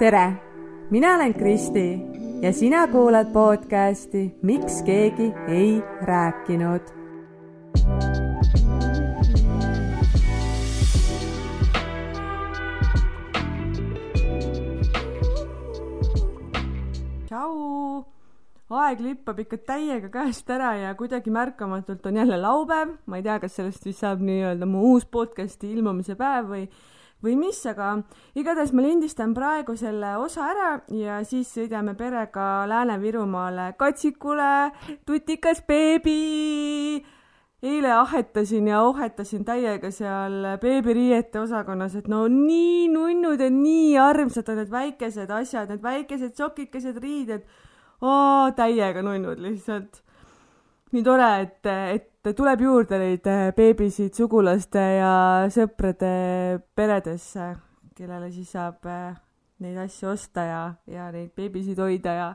tere, mina olen Kristi ja sina kuulad podcasti Miks keegi ei rääkinud. tšau, aeg lippab ikka täiega käest ära ja kuidagi märkamatult on jälle laupäev, ma ei tea, kas sellest vist saab nii-öelda mu uus podcasti ilmumise päev või või mis, aga igatahes ma lindistan praegu selle osa ära ja siis sõidame perega Lääne-Virumaale katsikule, tutikas beebi. eile ahetasin ja ohetasin täiega seal beebiriiete osakonnas, et no nii nunnud ja nii armsad on need väikesed asjad, need väikesed sokikesed riided. täiega nunnud lihtsalt. Nii tore, et, et tuleb juurde neid äh, beebisid sugulaste ja sõprade peredesse, kellele siis saab äh, neid asju osta ja, ja neid beebisid hoida ja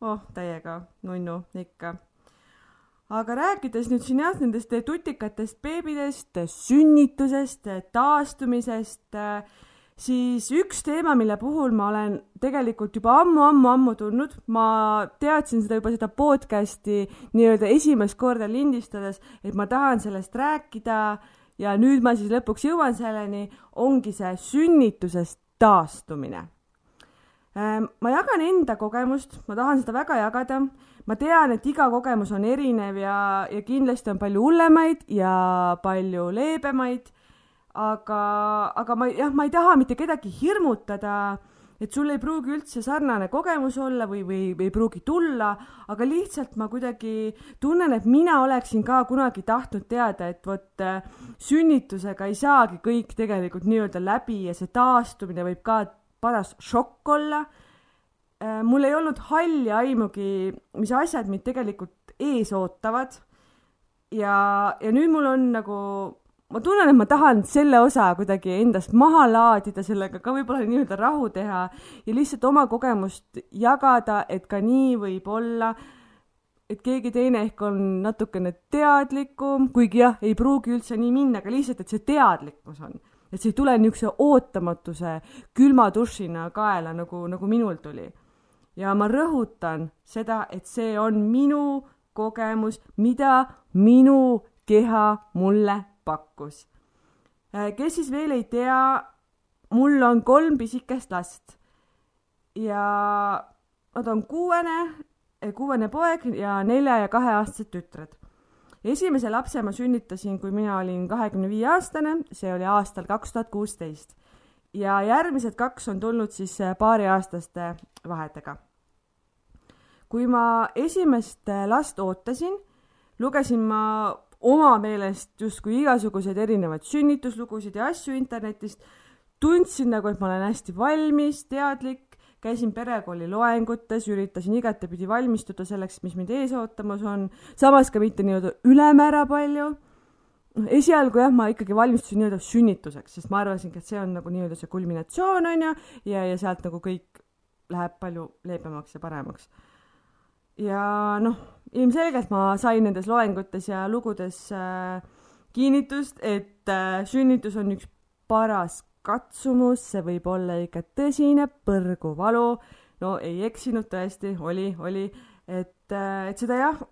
oh, täiega nunnu ikka. aga rääkides nüüd siin jah, nendest tutikatest beebidest, sünnitusest, taastumisest äh,, siis üks teema, mille puhul ma olen tegelikult juba ammu-ammu-ammu tundnud, ma teadsin seda juba seda podcast'i nii-öelda esimest korda lindistades, et ma tahan sellest rääkida ja nüüd ma siis lõpuks jõuan selleni, ongi see sünnitusest taastumine. Ehm, ma jagan enda kogemust, ma tahan seda väga jagada, ma tean, et iga kogemus on erinev ja, ja kindlasti on palju hullemaid ja palju leebemaid aga, aga ma jah, ma ei taha mitte kedagi hirmutada, et sul ei pruugi üldse sarnane kogemus olla või, või, või ei pruugi tulla, aga lihtsalt ma kuidagi tunnen, et mina oleksin ka kunagi tahtnud teada, et vot äh, sünnitusega ei saagi kõik tegelikult nii-öelda läbi ja see taastumine võib ka paras šokk olla. Äh, mul ei olnud halli aimugi, mis asjad mind tegelikult ees ootavad. ja, ja nüüd mul on nagu ma tunnen, et ma tahan selle osa kuidagi endast maha laadida, sellega ka võib-olla nii-öelda rahu teha ja lihtsalt oma kogemust jagada, et ka nii võib olla, et keegi teine ehk on natukene teadlikum, kuigi jah, ei pruugi üldse nii minna, aga lihtsalt, et see teadlikkus on. et see ei tule niisuguse ootamatuse külma dušina kaela, nagu, nagu minul tuli. ja ma rõhutan seda, et see on minu kogemus, mida minu keha mulle pakkus. Äh, kes siis veel ei tea, mul on kolm pisikest last ja nad on kuuene, äh, kuuene poeg ja nelja ja kaheaastased tütred. esimese lapse ma sünnitasin, kui mina olin kahekümne viie aastane, see oli aastal kaks tuhat kuusteist ja järgmised kaks on tulnud siis äh, paariaastaste vahedega. kui ma esimest last ootasin, lugesin ma oma meelest justkui igasuguseid erinevaid sünnituslugusid ja asju internetist, tundsin nagu, et ma olen hästi valmis, teadlik, käisin perekooli loengutes, üritasin igatepidi valmistuda selleks, mis mind ees ootamas on, samas ka mitte nii-öelda ülemäära palju. esialgu jah, ma ikkagi valmistusin nii-öelda sünnituseks, sest ma arvasingi, et see on nagu nii-öelda see kulminatsioon on ju, ja, ja sealt nagu kõik läheb palju leebemaks ja paremaks. Ja noh ilmselgelt ma sain nendes loengutes ja lugudes äh, kinnitust, et äh, sünnitus on üks paras katsumus, see võib olla ikka tõsine põrguvalu. no ei eksinud tõesti, oli, oli, et äh,, et seda jah,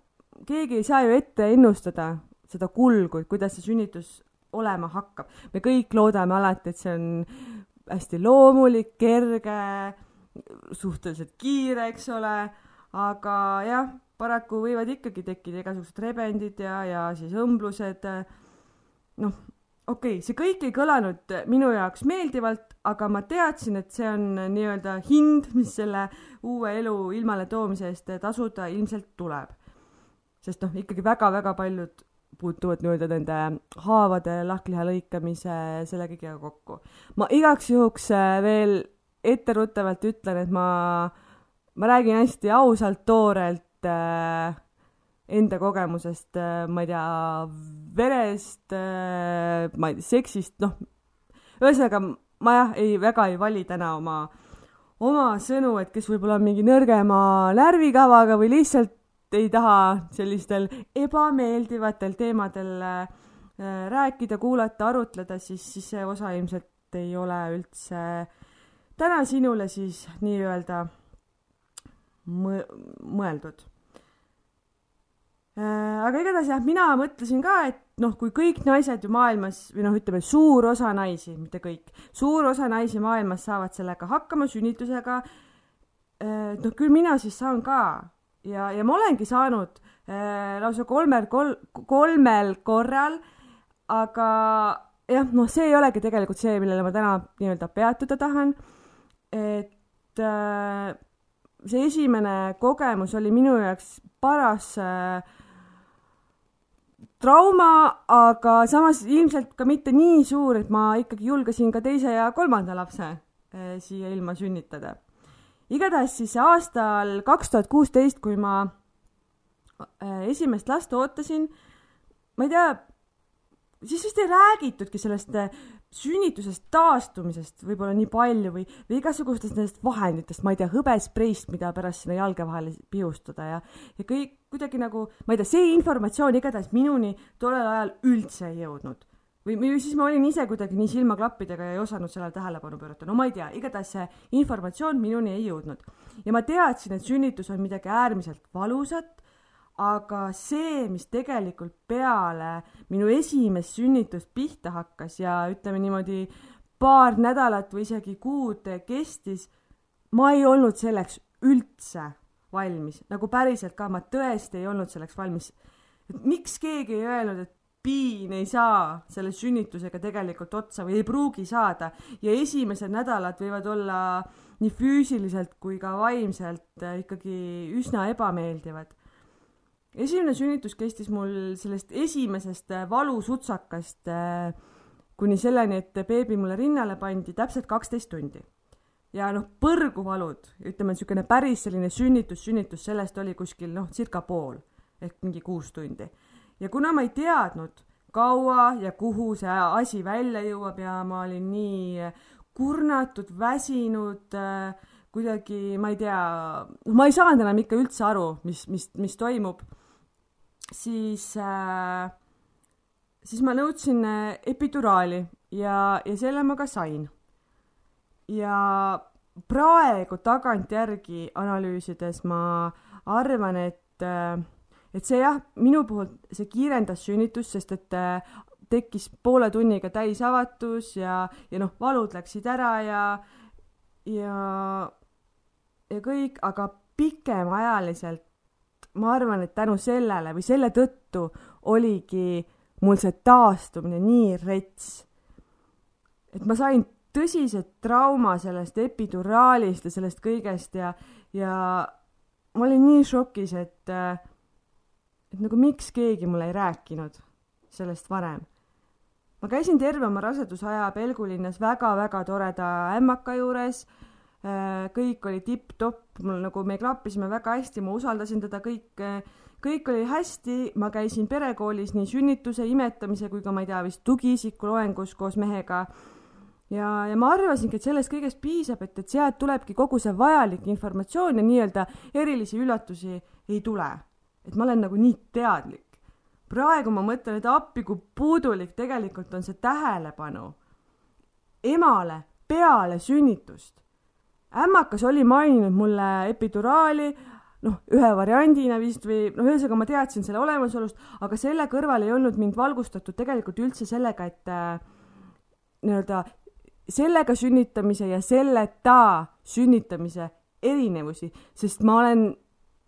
keegi ei saa ju ette ennustada seda kulgu, et kuidas see sünnitus olema hakkab. me kõik loodame alati, et see on hästi loomulik, kerge, suhteliselt kiire, eks ole, aga jah paraku võivad ikkagi tekkida igasugused rebendid ja, ja siis õmblused. noh, okei okay,, see kõik ei kõlanud minu jaoks meeldivalt, aga ma teadsin, et see on nii-öelda hind, mis selle uue elu ilmale toomise eest tasuda ilmselt tuleb. sest noh, ikkagi väga-väga paljud puutuvad nii-öelda nende haavade lahkliha lõikamise selle kõigega kokku. ma igaks juhuks äh, veel etteruttavalt ütlen, et ma, ma räägin hästi ausalt, toorelt, äh, enda kogemusest äh,, ma ei tea, verest äh,, ma ei tea, seksist, noh, ühesõnaga ma jah, ei, väga ei vali täna oma, oma sõnu, et kes võib-olla on mingi nõrgema närvikavaga või lihtsalt ei taha sellistel ebameeldivatel teemadel äh, rääkida, kuulata, arutleda, siis, siis see osa ilmselt ei ole üldse täna sinule siis nii-öelda mõ-, mõeldud Äh, aga igatahes jah, mina mõtlesin ka, et noh, kui kõik naised ju maailmas või noh, ütleme suur osa naisi, mitte kõik, suur osa naisi maailmas saavad sellega hakkama, sünnitusega. Äh, noh, küll mina siis saan ka ja, ja ma olengi saanud äh, lausa kolmel kol,, kolmel korral. aga jah, noh, see ei olegi tegelikult see, millele ma täna nii-öelda peatuda tahan. et äh, see esimene kogemus oli minu jaoks paras äh, trauma, aga samas ilmselt ka mitte nii suur, et ma ikkagi julgesin ka teise ja kolmanda lapse eh, siia ilma sünnitada. igatahes siis aastal kaks tuhat kuusteist, kui ma eh, esimest last ootasin, ma ei tea, siis vist ei räägitudki sellest eh, sünnitusest taastumisest võib-olla nii palju või, või igasugustest nendest vahenditest, ma ei tea, hõbespreist, mida pärast sinna jalge vahele pihustada ja, ja kõik kuidagi nagu, ma ei tea, see informatsioon igatahes minuni tollel ajal üldse ei jõudnud. või, või siis ma olin ise kuidagi nii silmaklappidega ja ei osanud sellele tähelepanu pöörata, no ma ei tea, igatahes see informatsioon minuni ei jõudnud. ja ma teadsin, et sünnitus on midagi äärmiselt valusat aga see, mis tegelikult peale minu esimest sünnitust pihta hakkas ja ütleme niimoodi paar nädalat või isegi kuud kestis, ma ei olnud selleks üldse valmis, nagu päriselt ka, ma tõesti ei olnud selleks valmis. miks keegi ei öelnud, et piin ei saa selle sünnitusega tegelikult otsa või ei pruugi saada? Ja esimesed nädalad võivad olla nii füüsiliselt kui ka vaimselt ikkagi üsna ebameeldivad esimene sünnitus kestis mul sellest esimesest äh, valusutsakast äh, kuni selleni, et beebi mulle rinnale pandi täpselt kaksteist tundi. ja noh, põrguvalud, ütleme niisugune päris selline sünnitus, sünnitus, sellest oli kuskil noh, circa pool ehk mingi kuus tundi. ja kuna ma ei teadnud, kaua ja kuhu see asi välja jõuab ja ma olin nii kurnatud, väsinud äh, kuidagi, ma ei tea, noh, ma ei saanud enam ikka üldse aru, mis, mis, mis toimub siis äh,, siis ma nõudsin äh, epiduraali ja, ja selle ma ka sain. ja praegu tagantjärgi analüüsides ma arvan, et, äh, et see jah, minu puhul see kiirendas sünnitust, sest et äh, tekkis poole tunniga täisavatus ja, ja noh, valud läksid ära ja, ja, ja kõik, aga pikemaajaliselt ma arvan, et tänu sellele või selle tõttu oligi mul see taastumine nii rets. et ma sain tõsise trauma sellest epiduraalist ja sellest kõigest ja, ja ma olin nii šokis, et, et nagu miks keegi mulle ei rääkinud sellest varem. ma käisin terve oma rasedusaja Pelgulinnas väga-väga toreda ämmaka juures Äh, kõik oli tipp-topp, mul nagu me klappisime väga hästi, ma usaldasin teda, kõik, kõik oli hästi, ma käisin perekoolis nii sünnituse, imetamise kui ka ma ei tea, vist tugiisiku loengus koos mehega. ja, ja ma arvasingi, et sellest kõigest piisab, et, et sealt tulebki kogu see vajalik informatsioon ja nii-öelda erilisi üllatusi ei tule. et ma olen nagu nii teadlik. praegu ma mõtlen, et appi, kui puudulik tegelikult on see tähelepanu emale peale sünnitust ämmakas oli maininud mulle epiduraali, noh, ühe variandina vist või noh, ühesõnaga ma teadsin selle olemasolust, aga selle kõrval ei olnud mind valgustatud tegelikult üldse sellega, et äh, nii-öelda sellega sünnitamise ja selleta sünnitamise erinevusi, sest ma olen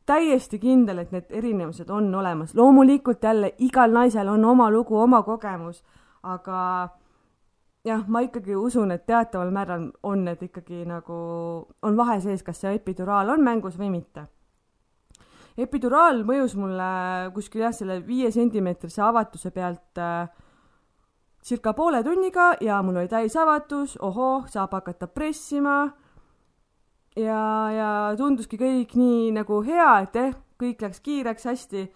täiesti kindel, et need erinevused on olemas. loomulikult jälle igal naisel on oma lugu, oma kogemus, aga jah, ma ikkagi usun, et teataval määral on need ikkagi nagu, on vahe sees, kas see epiduraal on mängus või mitte. epiduraal mõjus mulle kuskil jah, selle viie sentimeetrise avatuse pealt äh, circa poole tunniga ja mul oli täisavatus, ohoo, saab hakata pressima. ja, ja tunduski kõik nii nagu hea, et eh, kõik läks kiireks, hästi.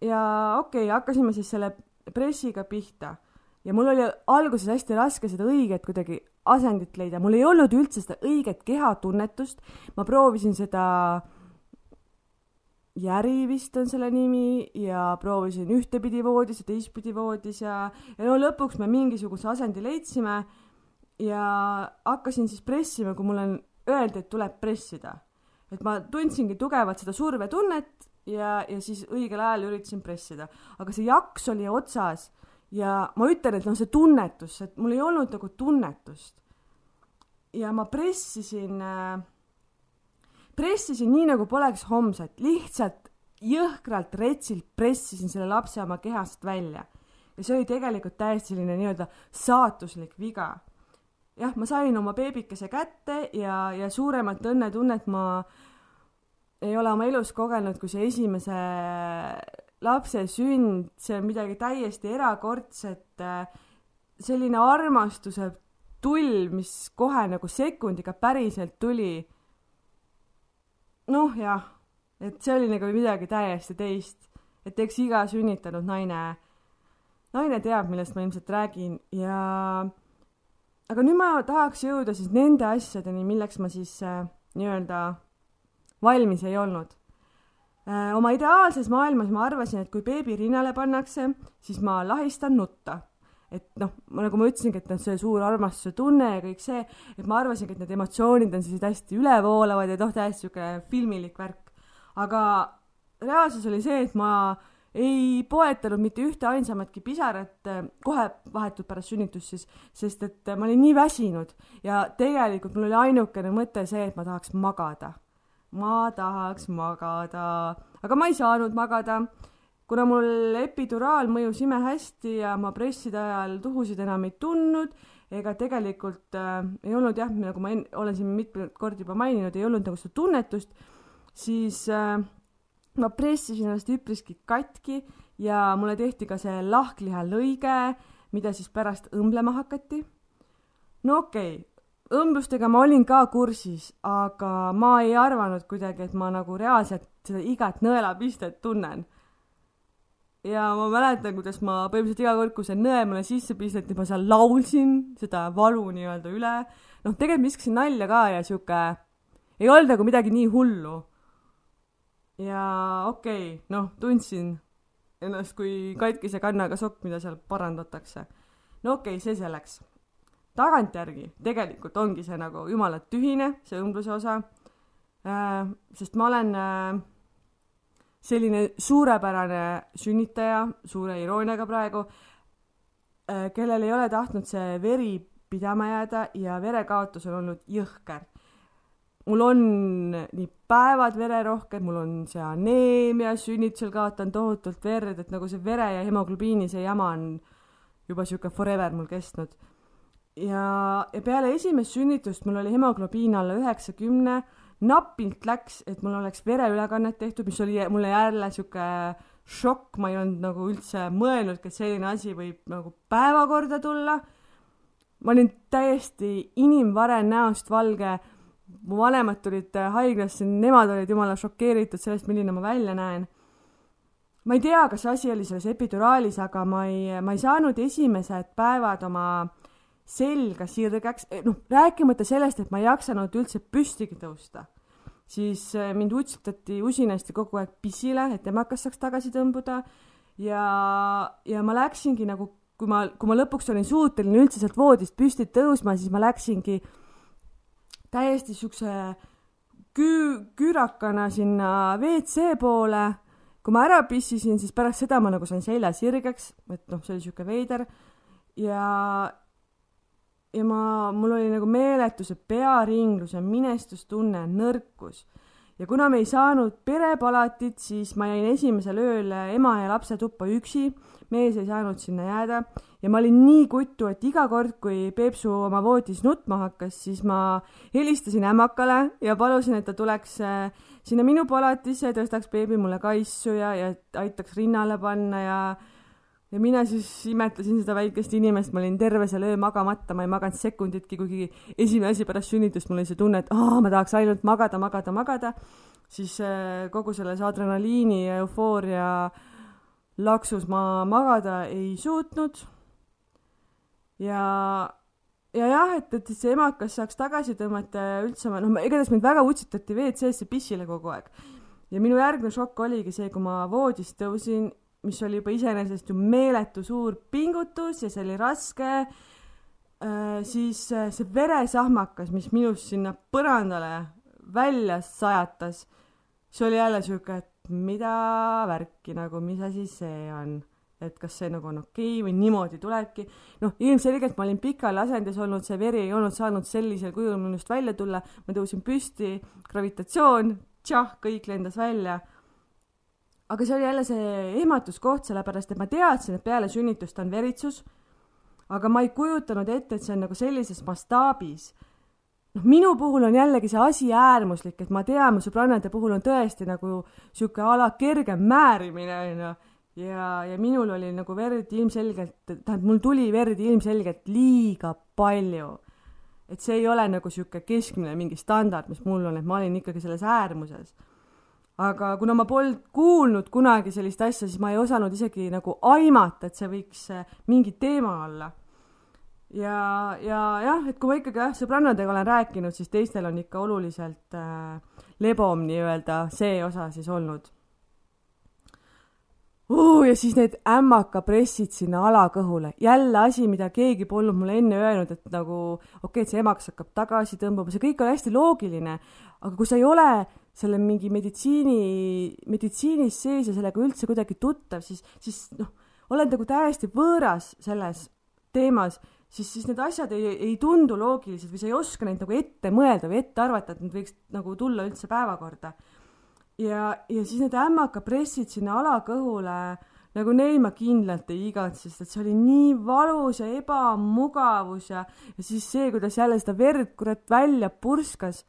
ja okei okay,, hakkasime siis selle pressiga pihta ja mul oli alguses hästi raske seda õiget kuidagi asendit leida, mul ei olnud üldse seda õiget kehatunnetust, ma proovisin seda Järi vist on selle nimi ja proovisin ühtepidi voodis ja teistpidi voodis ja, ja no lõpuks me mingisuguse asendi leidsime ja hakkasin siis pressima, kui mulle öeldi, et tuleb pressida. et ma tundsingi tugevalt seda survetunnet ja, ja siis õigel ajal üritasin pressida. aga see jaks oli otsas ja ma ütlen, et noh, see tunnetus, et mul ei olnud nagu tunnetust. ja ma pressisin äh,, pressisin nii, nagu poleks homset, lihtsalt jõhkralt retsilt pressisin selle lapse oma kehast välja. ja see oli tegelikult täiesti selline nii-öelda saatuslik viga. jah, ma sain oma beebikese kätte ja, ja suuremat õnnetunnet ma ei ole oma elus kogenud, kui see esimese lapse sünd, see on midagi täiesti erakordset, selline armastuse tulv, mis kohe nagu sekundiga päriselt tuli. noh, jah et see oli nagu midagi täiesti teist. et eks iga sünnitanud naine, naine teab, millest ma ilmselt räägin ja aga nüüd ma tahaks jõuda siis nende asjadeni, milleks ma siis äh, nii-öelda valmis ei olnud äh,. Oma ideaalses maailmas ma arvasin, et kui beebi rinnale pannakse, siis ma lahistan nutta et noh, nagu ma ütlesingi, et noh, see suur armastuse tunne ja kõik see, et ma arvasingi, et need emotsioonid on sellised hästi ülevoolavad ja noh, täiesti sihuke filmilik värk aga reaalsus oli see, et ma ei poetanud mitte ühte ainsamatki pisarat äh, kohe vahetult pärast sünnitust siis, sest et ma olin nii väsinud ja tegelikult mul oli ainukene mõte see, et ma tahaks magada. Ma tahaks magada, aga ma ei saanud magada, kuna mul epiduraal mõjus imehästi ja ma presside ajal tuhusid enam ei tundnud ega tegelikult äh, ei olnud jah, nagu ma en, olen siin mitmeid kordi juba maininud, ei olnud nagu seda tunnetust siis äh, ma pressisin ennast üpriski katki ja mulle tehti ka see lahklihalõige, mida siis pärast õmblema hakati. no okei okay,, õmblustega ma olin ka kursis, aga ma ei arvanud kuidagi, et ma nagu reaalselt seda igat nõelapistet tunnen. ja ma mäletan, kuidas ma põhimõtteliselt iga kord, kui see nõe mulle sisse pisteti, ma seal laulsin seda valu nii-öelda üle. noh, tegelikult ma viskasin nalja ka ja sihuke, ei olnud nagu midagi nii hullu ja okei okay,, noh, tundsin ennast kui katkise kannaga sokk, mida seal parandatakse. no okei okay,, see selleks. Tagantjärgi tegelikult ongi see nagu jumala tühine, see õmbluse osa äh,. sest ma olen äh, selline suurepärane sünnitaja, suure irooniaga praegu äh,, kellel ei ole tahtnud see veri pidama jääda ja verekaotus on olnud jõhker mul on nii päevad vererohked, mul on see aneemia, sünnitusel kaotan tohutult verd, et nagu see vere ja hemoglobiini, see jama on juba sihuke forever mul kestnud. Ja, ja peale esimest sünnitust mul oli hemoglobiin alla üheksakümne, napilt läks, et mul oleks vereülekannet tehtud, mis oli mulle jälle sihuke šokk, ma ei olnud nagu üldse mõelnudki, et selline asi võib nagu päevakorda tulla. ma olin täiesti inimvare näost valge mu vanemad tulid haiglasse, nemad olid jumala šokeeritud sellest, milline ma välja näen. ma ei tea, kas asi oli selles epiduraalis, aga ma ei, ma ei saanud esimesed päevad oma selga sirgeks, eh, noh, rääkimata sellest, et ma ei jaksanud üldse püstigi tõusta. siis äh, mind utsutati usinasti kogu aeg pissile, et emakas saaks tagasi tõmbuda ja, ja ma läksingi nagu, kui ma, kui ma lõpuks olin suuteline üldse sealt voodist püsti tõusma, siis ma läksingi täiesti siukse küü-, küürakana sinna WC poole. kui ma ära pissisin, siis pärast seda ma nagu sain selja sirgeks, et noh, see oli siuke veider. ja, ja ma, mul oli nagu meeletu see pearinglus ja minestustunne, nõrkus. Ja kuna me ei saanud perepalatit, siis ma jäin esimesel ööl ema ja lapse tuppa üksi, mees ei saanud sinna jääda. Ja ma olin nii kuttu, et iga kord, kui Peepsu oma voodis nutma hakkas, siis ma helistasin ämmakale ja palusin, et ta tuleks äh, sinna minu palatisse ja tõstaks beebi mulle kaissu ja, ja aitaks rinnale panna ja ja mina siis imetlesin seda väikest inimest, ma olin terve selle öö magamata, ma ei maganud sekunditki, kuigi esimene asi pärast sünnitust mul oli see tunne, et aa, ma tahaks ainult magada, magada, magada, siis äh, kogu selles adrenaliini ja eufooria laksus ma magada ei suutnud. ja, ja jah, et, et see emakas saaks tagasi tõmmata ja üldse ma, noh, igatahes mind väga utsitati WC-sse pissile kogu aeg. ja minu järgmine šokk oligi see, kui ma voodist tõusin mis oli juba iseenesest ju meeletu suur pingutus ja see oli raske. äh, siis äh, see veresahmakas, mis minust sinna põrandale välja sajatas, see oli jälle sihuke, et mida värki nagu, mis asi see on et kas see nagu on okei okay või niimoodi tulebki. noh, ilmselgelt ma olin pikal asendis olnud, see veri ei olnud saanud sellisel kujul minust välja tulla, ma tõusin püsti, gravitatsioon, tšah, kõik lendas välja. Aga see oli jälle see ehmatuskoht, sellepärast et ma teadsin, et peale sünnitust on veritsus, aga ma ei kujutanud ette, et see on nagu sellises mastaabis noh, minu puhul on jällegi see asi äärmuslik, et ma tean, mu sõbrannade puhul on tõesti nagu sihuke ala kergem määrimine, onju ja, ja minul oli nagu verd ilmselgelt, tähendab, mul tuli verd ilmselgelt liiga palju. et see ei ole nagu sihuke keskmine mingi standard, mis mul on, et ma olin ikkagi selles äärmuses. Aga kuna ma polnud kuulnud kunagi sellist asja, siis ma ei osanud isegi nagu aimata, et see võiks äh, mingi teema olla. ja, ja jah, et kui ma ikkagi jah, sõbrannadega olen rääkinud, siis teistel on ikka oluliselt äh, lebom nii-öelda see osa siis olnud uh, ja siis need ämmakapressid sinna alakõhule, jälle asi, mida keegi polnud mulle enne öelnud, et nagu okei okay,, et see emakas hakkab tagasi tõmbama, see kõik on hästi loogiline, aga kui sa ei ole selle mingi meditsiini, meditsiinis sees ja sellega üldse kuidagi tuttav, siis, siis noh, oled nagu täiesti võõras selles teemas, siis, siis need asjad ei, ei tundu loogilised või sa ei oska neid nagu ette mõelda või ette arvata, et need võiks nagu tulla üldse päevakorda ja, ja siis need ämmakapressid sinna alakõhule, nagu neil ma kindlalt ei igatse, sest et see oli nii valus ja ebamugavus ja, ja siis see, kuidas jälle seda verd kurat välja purskas.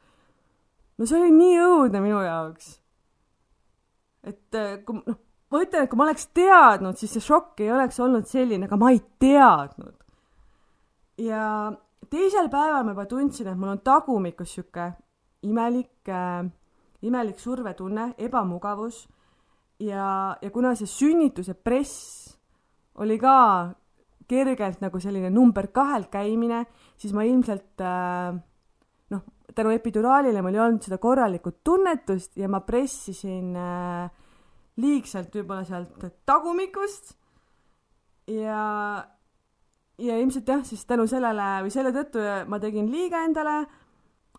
No see oli nii õudne minu jaoks. et äh, kui noh, ma ütlen, et kui ma oleks teadnud, siis see šokk ei oleks olnud selline, aga ma ei teadnud. ja teisel päeval ma juba tundsin, et mul on tagumikus sihuke imelik äh, imelik survetunne, ebamugavus ja, ja kuna see sünnituse press oli ka kergelt nagu selline number kahel käimine, siis ma ilmselt äh, noh, tänu epiduraalile mul ei olnud seda korralikku tunnetust ja ma pressisin äh, liigselt võib-olla sealt tagumikust ja, ja ilmselt jah, siis tänu sellele või selle tõttu ma tegin liiga endale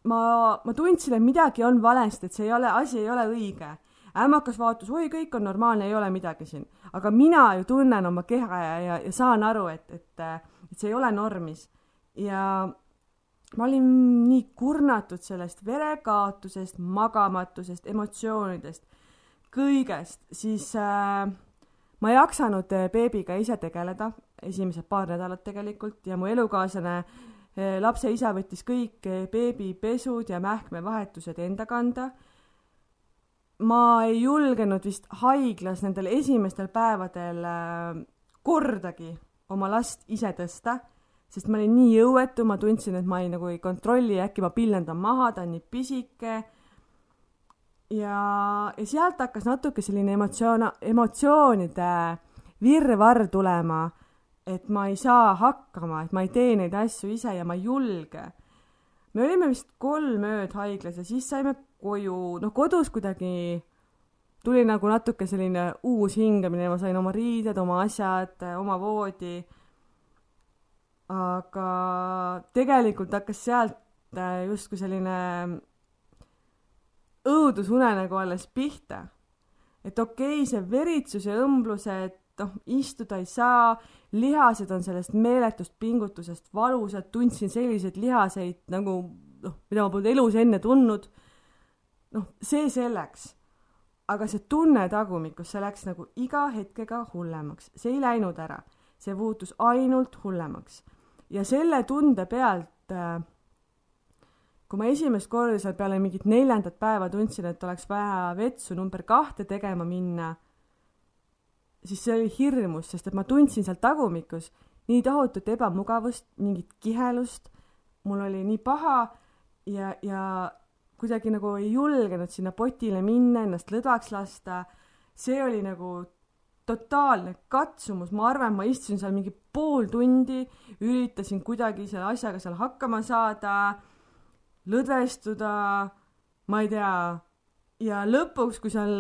ma, ma tundsin, et midagi on valesti, et see ei ole, asi ei ole õige. ämmakas vaatas, oi, kõik on normaalne, ei ole midagi siin. aga mina ju tunnen oma keha ja, ja, ja saan aru, et, et, et see ei ole normis. ja ma olin nii kurnatud sellest verekaotusest, magamatusest, emotsioonidest, kõigest, siis äh, ma ei jaksanud beebiga ise tegeleda, esimesed paar nädalat tegelikult, ja mu elukaaslane äh, lapse isa võttis kõik eh, beebipesud ja mähkmevahetused enda kanda. ma ei julgenud vist haiglas nendel esimestel päevadel eh, kordagi oma last ise tõsta, sest ma olin nii jõuetu, ma tundsin, et ma ei nagu ei kontrolli, äkki ma pillendan maha, ta on nii pisike. ja, ja sealt hakkas natuke selline emotsioon, emotsioonide virvarr tulema et ma ei saa hakkama, et ma ei tee neid asju ise ja ma ei julge. me olime vist kolm ööd haiglas ja siis saime koju, noh kodus kuidagi tuli nagu natuke selline uus hingamine, ma sain oma riided, oma asjad, oma voodi. Aga tegelikult hakkas sealt äh, justkui selline õudusunenägu alles pihta. et okei okay,, see veritsus ja õmblused noh, istuda ei saa, lihased on sellest meeletust pingutusest valusad, tundsin selliseid lihaseid nagu noh, mida ma polnud elus enne tundnud. noh, see selleks. aga see tunne tagumikus, see läks nagu iga hetkega hullemaks, see ei läinud ära, see muutus ainult hullemaks. Ja selle tunde pealt äh, kui ma esimest korda seal peale mingit neljandat päeva tundsin, et oleks vaja vetsu number kahte tegema minna siis see oli hirmus, sest et ma tundsin seal tagumikus nii tohutut ebamugavust, mingit kihelust, mul oli nii paha ja, ja kuidagi nagu ei julgenud sinna potile minna, ennast lõdvaks lasta. see oli nagu totaalne katsumus, ma arvan, ma istusin seal mingi pool tundi, üritasin kuidagi selle asjaga seal hakkama saada, lõdvestuda, ma ei tea, ja lõpuks, kui seal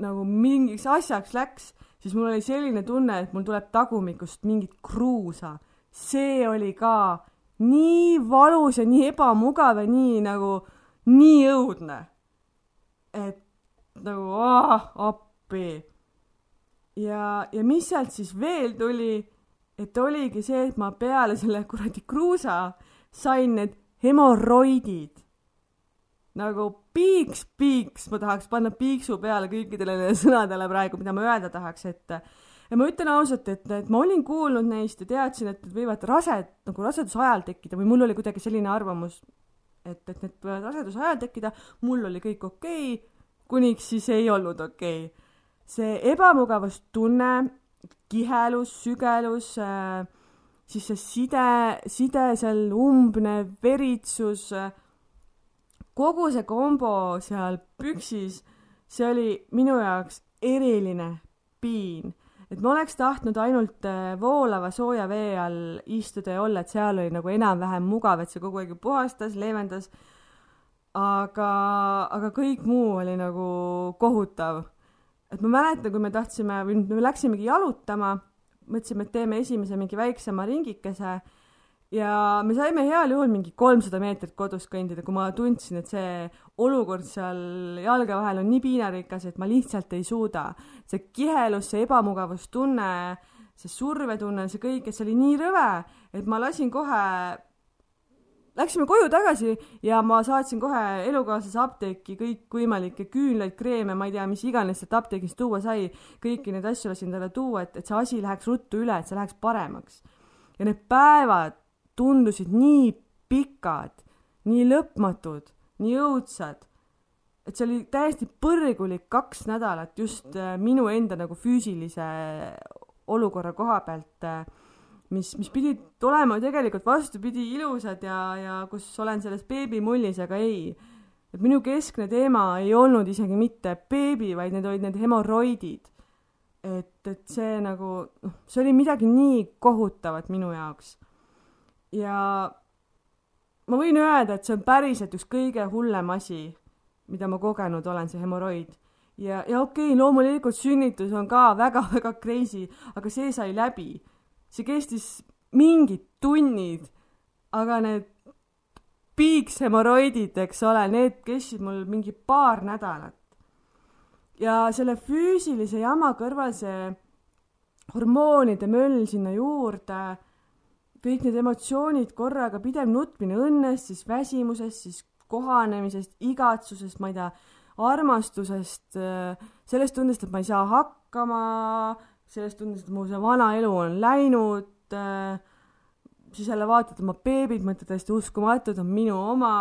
nagu mingiks asjaks läks, siis mul oli selline tunne, et mul tuleb tagumikust mingit kruusa. see oli ka nii valus ja nii ebamugav ja nii nagu, nii õudne. et nagu aah, appi. Ja, ja mis sealt siis veel tuli, et oligi see, et ma peale selle kuradi kruusa sain need hemoroidid. nagu piiks, piiks, ma tahaks panna piiksu peale kõikidele nendele sõnadele praegu, mida ma öelda tahaks, et ja ma ütlen ausalt, et, et ma olin kuulnud neist ja teadsin, et need võivad rased, nagu raseduse ajal tekkida või mul oli kuidagi selline arvamus, et, et need võivad raseduse ajal tekkida, mul oli kõik okei okay,, kuniks siis ei olnud okei okay. See ebamugavustunne, kihelus, sügelus äh,, siis see side, side seal, umbne veritsus, kogu see kombo seal püksis, see oli minu jaoks eriline piin et ma oleks tahtnud ainult äh, voolava sooja vee all istuda ja olla, et seal oli nagu enam-vähem mugav, et see kogu aeg puhastas, leevendas. aga, aga kõik muu oli nagu kohutav. Et ma mäletan, kui me tahtsime või me läksimegi jalutama, mõtlesime, et teeme esimese mingi väiksema ringikese ja me saime heal juhul mingi kolmsada meetrit kodus kõndida, kui ma tundsin, et see olukord seal jalge vahel on nii piinarikas, et ma lihtsalt ei suuda. see kihelus, see ebamugavustunne, see survetunne, see kõik, et see oli nii rõve, et ma lasin kohe Läksime koju tagasi ja ma saatsin kohe elukaaslase apteeki kõikvõimalikke küünlaid, kreeme, ma ei tea, mis iganes sealt apteegist tuua sai, kõiki neid asju lasin talle tuua, et, et see asi läheks ruttu üle, et see läheks paremaks. ja need päevad tundusid nii pikad, nii lõpmatud, nii õudsad, et see oli täiesti põrgulik kaks nädalat just äh, minu enda nagu füüsilise olukorra koha pealt, äh, mis, mis pidid olema tegelikult vastupidi ilusad ja, ja kus olen selles beebimullis, aga ei. et minu keskne teema ei olnud isegi mitte beebi, vaid need olid need hemoroidid. et, et see nagu, noh, see oli midagi nii kohutavat minu jaoks ja ma võin öelda, et see on päriselt üks kõige hullem asi, mida ma kogenud olen, see hemoroid. ja, ja okei okay,, loomulikult sünnitus on ka väga-väga crazy, aga see sai läbi. See kestis mingid tunnid, aga need piikshemoroidid, eks ole, need kestsid mul mingi paar nädalat. ja selle füüsilise jama kõrval see hormoonide möll sinna juurde kõik need emotsioonid korraga, pidev nutmine õnnest, siis väsimusest, siis kohanemisest, igatsusest, ma ei tea, armastusest, sellest tundest, et ma ei saa hakkama, sellest tundest, et mu see vana elu on läinud, siis jälle vaatad oma beebit, mõtled täiesti uskumatu, ta on minu oma.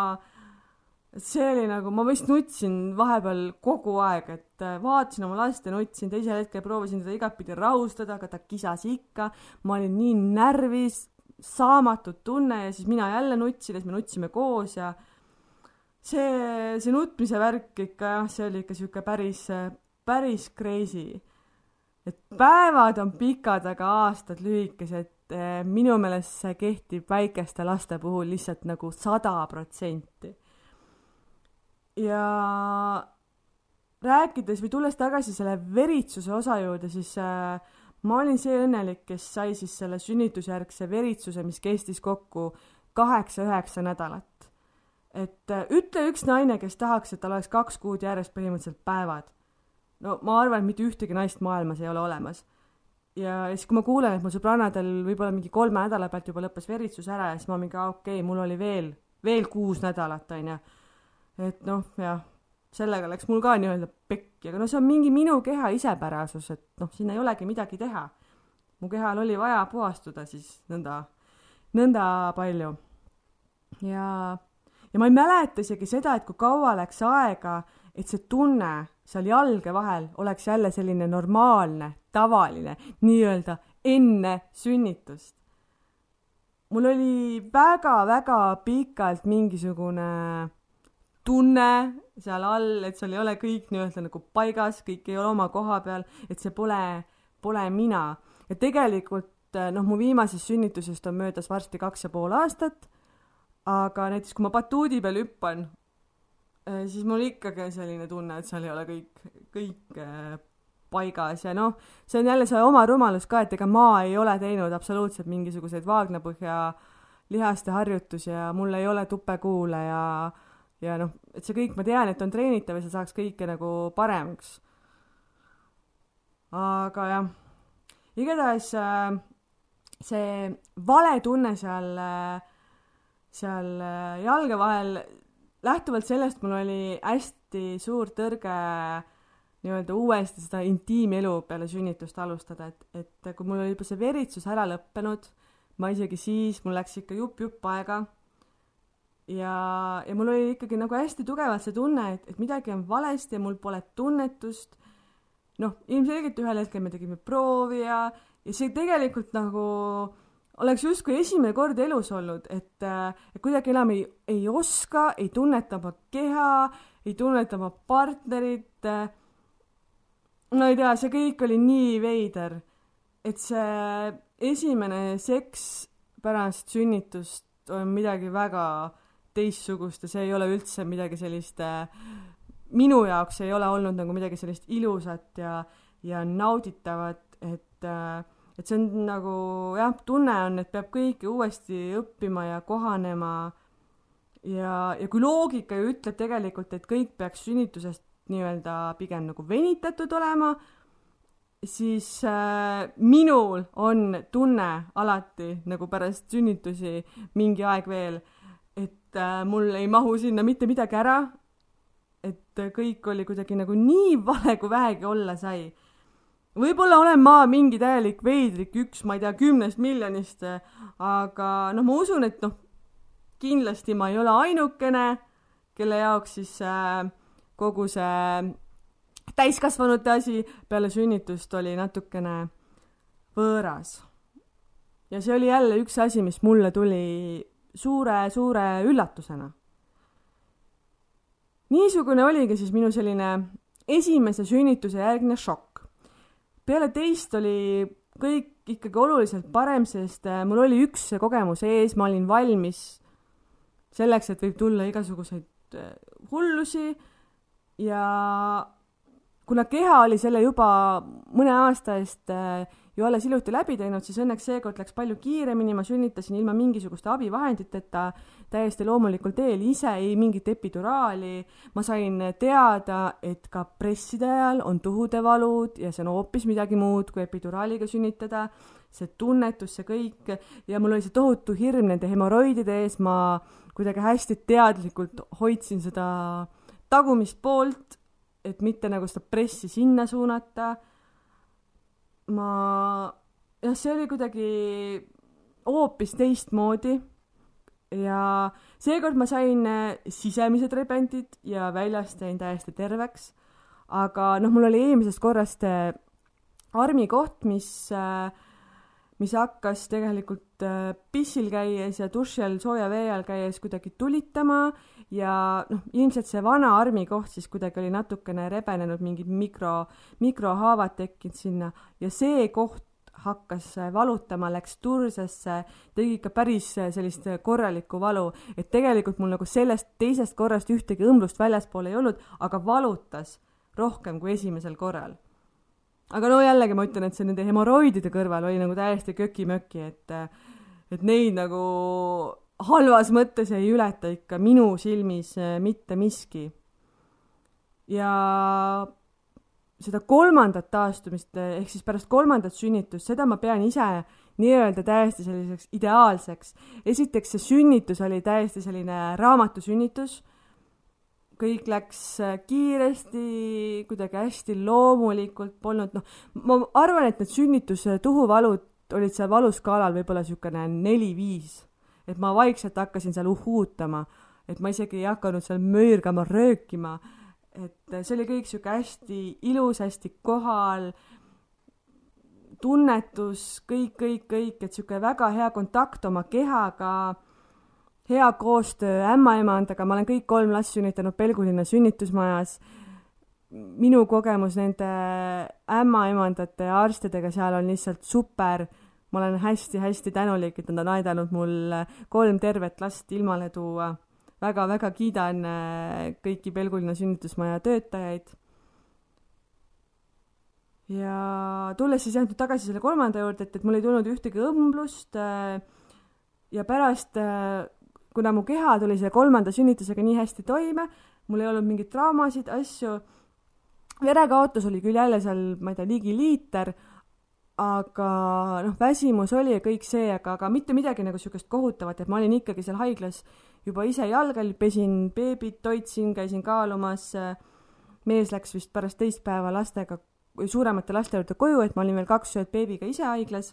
et see oli nagu, ma vist nutsin vahepeal kogu aeg, et vaatasin oma last ja nutsin, teisel hetkel proovisin teda igatpidi rahustada, aga ta kisas ikka, ma olin nii närvis, saamatud tunne ja siis mina jälle nutsin ja siis me nutsime koos ja see, see nutmise värk ikka jah, see oli ikka sihuke päris, päris crazy. Et päevad on pikad, aga aastad lühikesed. Eh, minu meelest see kehtib väikeste laste puhul lihtsalt nagu sada protsenti. ja rääkides või tulles tagasi selle veritsuse osa juurde, siis äh, ma olin see õnnelik, kes sai siis selle sünnitusjärgse veritsuse, mis kestis kokku kaheksa-üheksa nädalat. et äh, ütle üks naine, kes tahaks, et tal oleks kaks kuud järjest põhimõtteliselt päevad. No ma arvan, et mitte ühtegi naist maailmas ei ole olemas. ja, siis, kui ma kuulen, et mul sõbrannadel võib-olla mingi kolme nädala pealt juba lõppes veritsus ära ja siis ma mingi, okei okay,, mul oli veel, veel kuus nädalat, onju. et noh, jah sellega läks mul ka nii-öelda pekki, aga no see on mingi minu keha isepärasus, et noh, siin ei olegi midagi teha. mu kehal oli vaja puhastuda siis nõnda, nõnda palju. ja, ja ma ei mäleta isegi seda, et kui kaua läks aega, et see tunne seal jalge vahel oleks jälle selline normaalne, tavaline, nii-öelda enne sünnitust. mul oli väga-väga pikalt mingisugune tunne seal all, et sul ei ole kõik nii-öelda nagu paigas, kõik ei ole oma koha peal, et see pole, pole mina. ja tegelikult noh, mu viimasest sünnitusest on möödas varsti kaks ja pool aastat, aga näiteks kui ma batuudi peal hüppan, siis mul ikkagi selline tunne, et seal ei ole kõik, kõik eh, paigas ja noh, see on jälle see oma rumalus ka, et ega ma ei ole teinud absoluutselt mingisuguseid vaagnapõhja lihaste harjutus ja mul ei ole tupekuule ja ja noh, et see kõik, ma tean, et on treenitav ja see saaks kõike nagu paremaks. aga jah, igatahes äh, see vale tunne seal äh,, seal äh, jalge vahel, lähtuvalt sellest mul oli hästi suur tõrge nii-öelda uuesti seda intiimelu peale sünnitust alustada, et, et kui mul oli juba see veritsus ära lõppenud, ma isegi siis, mul läks ikka jupp-jupp aega ja, ja mul oli ikkagi nagu hästi tugevalt see tunne, et, et midagi on valesti ja mul pole tunnetust. noh, ilmselgelt ühel hetkel me tegime proovi ja, ja see tegelikult nagu oleks justkui esimene kord elus olnud, et, et kuidagi enam ei, ei oska, ei tunneta oma keha, ei tunneta oma partnerit. no ei tea, see kõik oli nii veider, et see esimene seks pärast sünnitust on midagi väga teistsugust ja see ei ole üldse midagi sellist äh, minu jaoks ei ole olnud nagu midagi sellist ilusat ja, ja nauditavat, et, äh, et see on nagu jah, tunne on, et peab kõike uuesti õppima ja kohanema. ja, ja kui loogika ju ütleb tegelikult, et kõik peaks sünnitusest nii-öelda pigem nagu venitatud olema, siis äh, minul on tunne alati nagu pärast sünnitusi mingi aeg veel et äh, mul ei mahu sinna mitte midagi ära. et kõik oli kuidagi nagu nii vale, kui vähegi olla sai. Võib-olla olen ma mingi täielik veidrik, üks, ma ei tea, kümnest miljonist, aga noh, ma usun, et noh, kindlasti ma ei ole ainukene, kelle jaoks siis äh, kogu see täiskasvanute asi peale sünnitust oli natukene võõras. ja see oli jälle üks asi, mis mulle tuli suure-suure üllatusena. niisugune oligi siis minu selline esimese sünnituse järgne šokk. Peale teist oli kõik ikkagi oluliselt parem, sest äh, mul oli üks kogemus ees, ma olin valmis selleks, et võib tulla igasuguseid äh, hullusi. Ja kuna keha oli selle juba mõne aasta eest äh, ju alles hiljuti läbi teinud, siis õnneks seekord läks palju kiiremini, ma sünnitasin ilma mingisuguste abivahenditeta, täiesti loomulikul teel ise, ei mingit epiduraali. ma sain teada, et ka presside ajal on tuhudevalud ja see on hoopis midagi muud kui epiduraaliga sünnitada. see tunnetus, see kõik ja mul oli see tohutu hirm nende hemoroidide ees, ma kuidagi hästi teadlikult hoidsin seda tagumist poolt, et mitte nagu seda pressi sinna suunata ma, jah, see oli kuidagi hoopis teistmoodi ja seekord ma sain äh, sisemised rebendid ja väljast jäin täiesti terveks. aga noh, mul oli eelmisest korrast äh, armikoht, mis, äh, mis hakkas tegelikult pissil käies ja duši all sooja vee all käies kuidagi tulitama ja noh, ilmselt see vana armikoht siis kuidagi oli natukene rebenenud, mingid mikro, mikrohaavad tekkinud sinna ja see koht hakkas valutama, läks tursesse, tegi ikka päris sellist korralikku valu, et tegelikult mul nagu sellest teisest korrast ühtegi õmblust väljaspool ei olnud, aga valutas rohkem kui esimesel korral. aga no jällegi ma ütlen, et see nende hemoroidide kõrval oli nagu täiesti köki-möki, et et neid nagu halvas mõttes ei ületa ikka minu silmis äh, mitte miski. ja seda kolmandat taastumist äh, ehk siis pärast kolmandat sünnitust, seda ma pean ise nii-öelda täiesti selliseks ideaalseks. esiteks, see sünnitus oli täiesti selline raamatusünnitus. kõik läks äh, kiiresti, kuidagi hästi loomulikult, polnud noh, ma arvan, et need sünnituse tuhuvalud olid seal valuskaalal võib-olla niisugune neli-viis et ma vaikselt hakkasin seal uhuutama, et ma isegi ei hakanud seal möörgama, röökima, et see oli kõik sihuke hästi ilus, hästi kohal, tunnetus, kõik, kõik, kõik, et sihuke väga hea kontakt oma kehaga, hea koostöö ämmaemandaga, ma olen kõik kolm last sünnitanud Pelgulinna sünnitusmajas. Minu kogemus nende ämmaemandate ja arstidega seal on lihtsalt super ma olen hästi-hästi tänulik, et nad on aidanud mul kolm tervet last ilmale tuua väga,. väga-väga kiidan äh, kõiki Pelgulinna sünnitusmaja töötajaid. ja tulles siis jah nüüd tagasi selle kolmanda juurde, et, et mul ei tulnud ühtegi õmblust. Äh, ja pärast, äh, kuna mu keha tuli selle kolmanda sünnitusega nii hästi toime, mul ei olnud mingeid draamasid, asju, verekaotus oli küll jälle seal, ma ei tea, ligi liiter, aga noh, väsimus oli ja kõik see, aga, aga mitte midagi nagu niisugust kohutavat, et ma olin ikkagi seal haiglas juba ise jalgal, pesin beebit, toitsin, käisin kaalumas, mees läks vist pärast teist päeva lastega, suuremate laste juurde koju, et ma olin veel kaks ööd beebiga ise haiglas,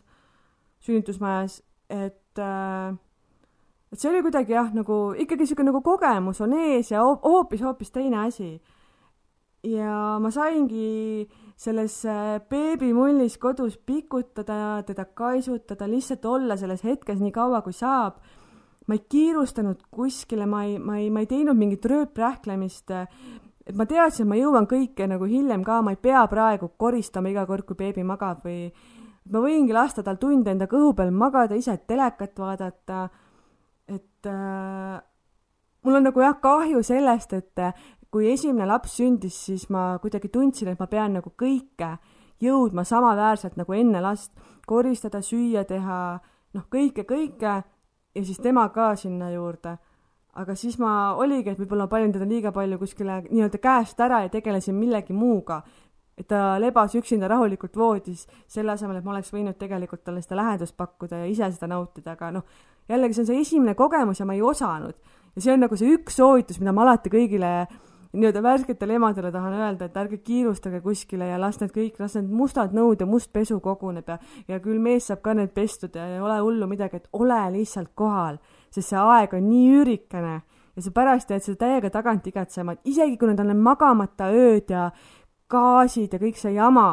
sünnitusmajas, et äh, et see oli kuidagi jah, nagu ikkagi niisugune nagu kogemus on ees ja hoopis-hoopis teine asi. ja ma saingi selles äh, beebimullis kodus pikutada, teda kaisutada, lihtsalt olla selles hetkes nii kaua, kui saab. ma ei kiirustanud kuskile, ma ei, ma ei, ma ei teinud mingit rööprähklemist. et ma teadsin, et ma jõuan kõike nagu hiljem ka, ma ei pea praegu koristama iga kord, kui beebi magab või ma võingi lasta tal tunde enda kõhu peal magada, ise telekat vaadata et äh, mul on nagu jah kahju sellest, et kui esimene laps sündis, siis ma kuidagi tundsin, et ma pean nagu kõike jõudma samaväärselt nagu enne last, koristada, süüa teha, noh, kõike, kõike ja siis tema ka sinna juurde. aga siis ma oligi, et võib-olla panin teda liiga palju kuskile nii-öelda käest ära ja tegelesin millegi muuga. et ta lebas üksinda rahulikult voodis, selle asemel, et ma oleks võinud tegelikult talle seda lähedust pakkuda ja ise seda nautida, aga noh, jällegi see on see esimene kogemus ja ma ei osanud. ja see on nagu see üks soovitus, mida ma alati kõigile nii-öelda värsketele emadele tahan öelda, et ärge kiirustage kuskile ja las need kõik, las need mustad nõud ja must pesu koguneb ja, ja küll mees saab ka need pestud ja ei ole hullu midagi, et ole lihtsalt kohal, sest see aeg on nii üürikene ja sa pärast jääd seda täiega tagant igatsema, et isegi kui need on need magamata ööd ja gaasid ja kõik see jama,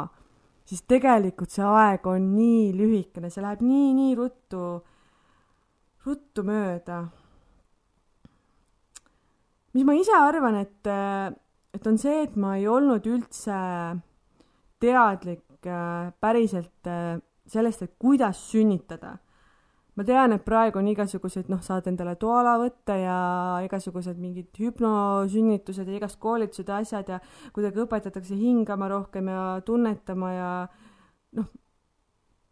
siis tegelikult see aeg on nii lühikene, see läheb nii-nii ruttu ruttu mööda. Mis ma ise arvan, et, et on see, et ma ei olnud üldse teadlik äh, päriselt äh, sellest, et kuidas sünnitada. ma tean, et praegu on igasuguseid, noh, saad endale toala võtta ja igasugused mingid hüpnosünnitused ja igast koolitused ja asjad ja kuidagi õpetatakse hingama rohkem ja tunnetama ja noh,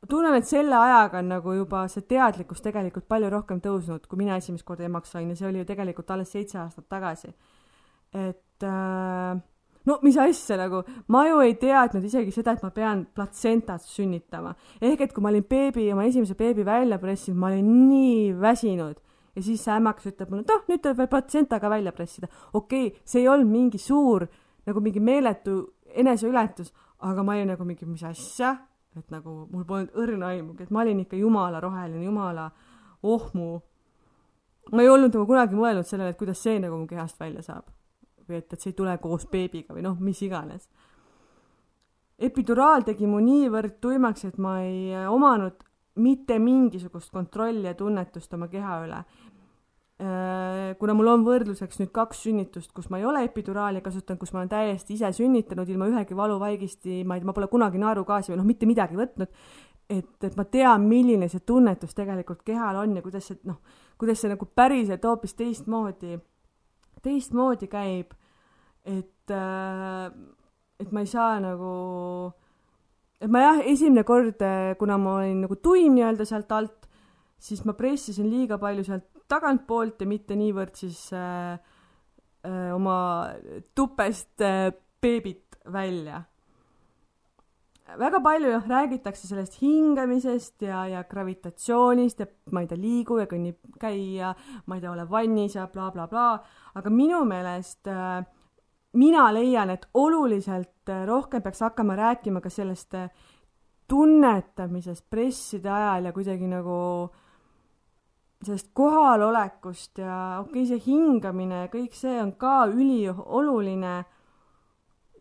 tunnen, et selle ajaga on nagu juba see teadlikkus tegelikult palju rohkem tõusnud, kui mina esimest korda emaks sain ja see oli ju tegelikult alles seitse aastat tagasi. et äh, no mis asja nagu, ma ju ei teadnud isegi seda, et ma pean platsentat sünnitama. ehk et kui ma olin beebi, oma esimese beebi välja pressinud, ma olin nii väsinud ja siis see ämmakas ütleb mulle, et noh, nüüd tuleb veel platsenta ka välja pressida. okei okay,, see ei olnud mingi suur nagu mingi meeletu eneseületus, aga ma olin nagu mingi, mis asja et nagu mul polnud õrna aimugi, et ma olin ikka jumala roheline, jumala ohmu. ma ei olnud nagu kunagi mõelnud sellele, et kuidas see nagu mu kehast välja saab. või et, et see ei tule koos beebiga või noh, mis iganes. epiduraal tegi mu niivõrd tuimaks, et ma ei omanud mitte mingisugust kontrolli ja tunnetust oma keha üle. Äh, kuna mul on võrdluseks nüüd kaks sünnitust, kus ma ei ole epiduraali kasutanud, kus ma olen täiesti ise sünnitanud ilma ühegi valuvaigisti, ma ei, ma pole kunagi naerugaasi või noh, mitte midagi võtnud, et, et ma tean, milline see tunnetus tegelikult kehal on ja kuidas see noh, kuidas see nagu päriselt hoopis teistmoodi, teistmoodi käib, et äh, et ma ei saa nagu, et ma jah, esimene kord, kuna ma olin nagu tuim nii-öelda sealt alt, siis ma pressisin liiga palju sealt tagantpoolt ja mitte niivõrd siis äh, äh, oma tupest äh, beebit välja. väga palju jah, räägitakse sellest hingamisest ja, ja gravitatsioonist ja ma ei tea, liigu ja kõnni, käi ja ma ei tea, ole vannis ja blablabla bla, bla. aga minu meelest äh, mina leian, et oluliselt äh, rohkem peaks hakkama rääkima ka sellest äh, tunnetamisest presside ajal ja kuidagi nagu äh, sellest kohalolekust ja okei okay,, see hingamine ja kõik see on ka ülioluline.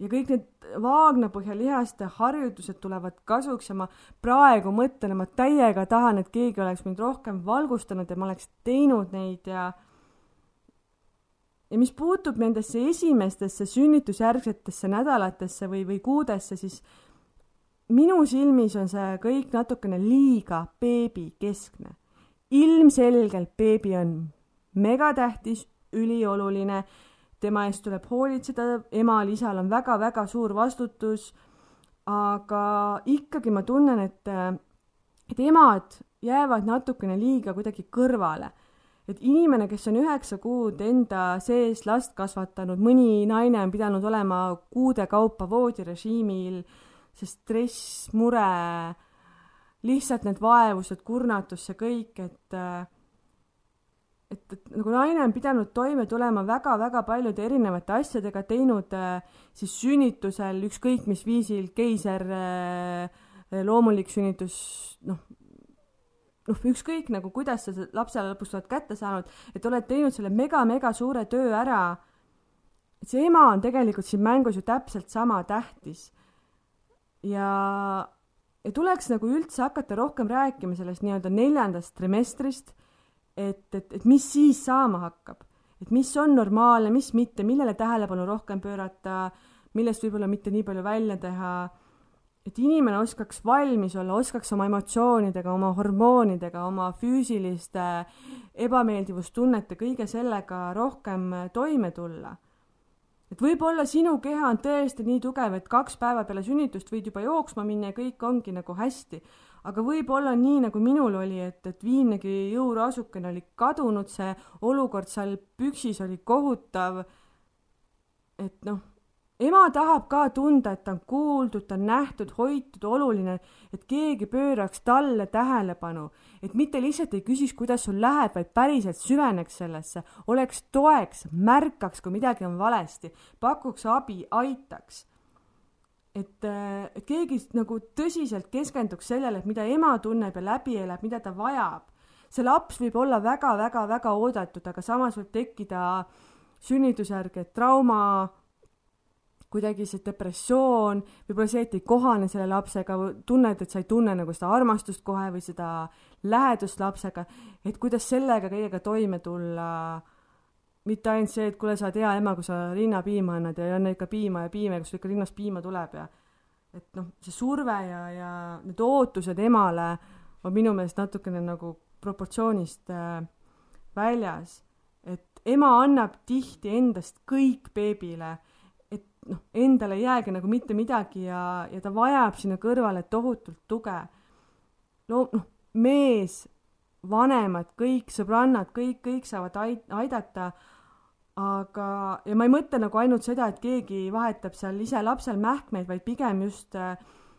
ja kõik need vaagnapõhjalihaste harjutused tulevad kasuks ja ma praegu mõtlen, ma täiega tahan, et keegi oleks mind rohkem valgustanud ja ma oleks teinud neid ja ja mis puutub nendesse esimestesse sünnitusjärgsetesse nädalatesse või, või kuudesse, siis minu silmis on see kõik natukene liiga beebikeskne ilmselgelt beebi on megatähtis, ülioluline, tema eest tuleb hoolitseda, emal, isal on väga-väga suur vastutus, aga ikkagi ma tunnen, et, et emad jäävad natukene liiga kuidagi kõrvale. et inimene, kes on üheksa kuud enda sees last kasvatanud, mõni naine on pidanud olema kuude kaupa voodirežiimil, see stress, mure, lihtsalt need vaevused, kurnatus, see kõik, et et, et nagu naine on pidanud toime tulema väga-väga paljude erinevate asjadega, teinud siis sünnitusel ükskõik mis viisil, keiser, loomulik sünnitus, noh, noh, ükskõik nagu kuidas sa lapsele lõpuks oled kätte saanud, et oled teinud selle mega-mega suure töö ära. et see ema on tegelikult siin mängus ju täpselt sama tähtis. ja, ja tuleks nagu üldse hakata rohkem rääkima sellest nii-öelda neljandast trimestrist, et, et, et mis siis saama hakkab, et mis on normaalne, mis mitte, millele tähelepanu rohkem pöörata, millest võib-olla mitte nii palju välja teha et inimene oskaks valmis olla, oskaks oma emotsioonidega, oma hormoonidega, oma füüsiliste ebameeldivustunnete, kõige sellega rohkem toime tulla. Et võib-olla sinu keha on tõesti nii tugev, et kaks päeva peale sünnitust võid juba jooksma minna ja kõik ongi nagu hästi. aga võib-olla nii, nagu minul oli, et, et viimnegi jõuraasukene oli kadunud, see olukord seal püksis oli kohutav. et noh ema tahab ka tunda, et ta on kuuldud, ta on nähtud, hoitud, oluline, et keegi pööraks talle tähelepanu, et mitte lihtsalt ei küsiks, kuidas sul läheb, vaid päriselt süveneks sellesse, oleks toeks, märkaks, kui midagi on valesti, pakuks abi, aitaks. et, et keegi nagu tõsiselt keskenduks sellele, et mida ema tunneb ja läbi elab, mida ta vajab. see laps võib olla väga-väga-väga oodatud, aga samas võib tekkida sünnitusjärgne trauma kuidagi see depressioon, võib-olla see, et ei kohane selle lapsega, tunned, et sa ei tunne nagu seda armastust kohe või seda lähedust lapsega, et kuidas sellega kõigega toime tulla. mitte ainult see, et kuule, sa oled hea ema, kui sa rinnapiima annad ja anna ikka piima ja piima, kus ikka rinnast piima tuleb ja et noh, see surve ja, ja need ootused emale on minu meelest natukene nagu proportsioonist äh, väljas. et ema annab tihti endast kõik beebile noh, endale ei jäägi nagu mitte midagi ja, ja ta vajab sinna kõrvale tohutult tuge. no noh, mees, vanemad, kõik sõbrannad, kõik, kõik saavad ait-, aidata, aga, ja ma ei mõtle nagu ainult seda, et keegi vahetab seal ise lapsel mähkmeid, vaid pigem just äh,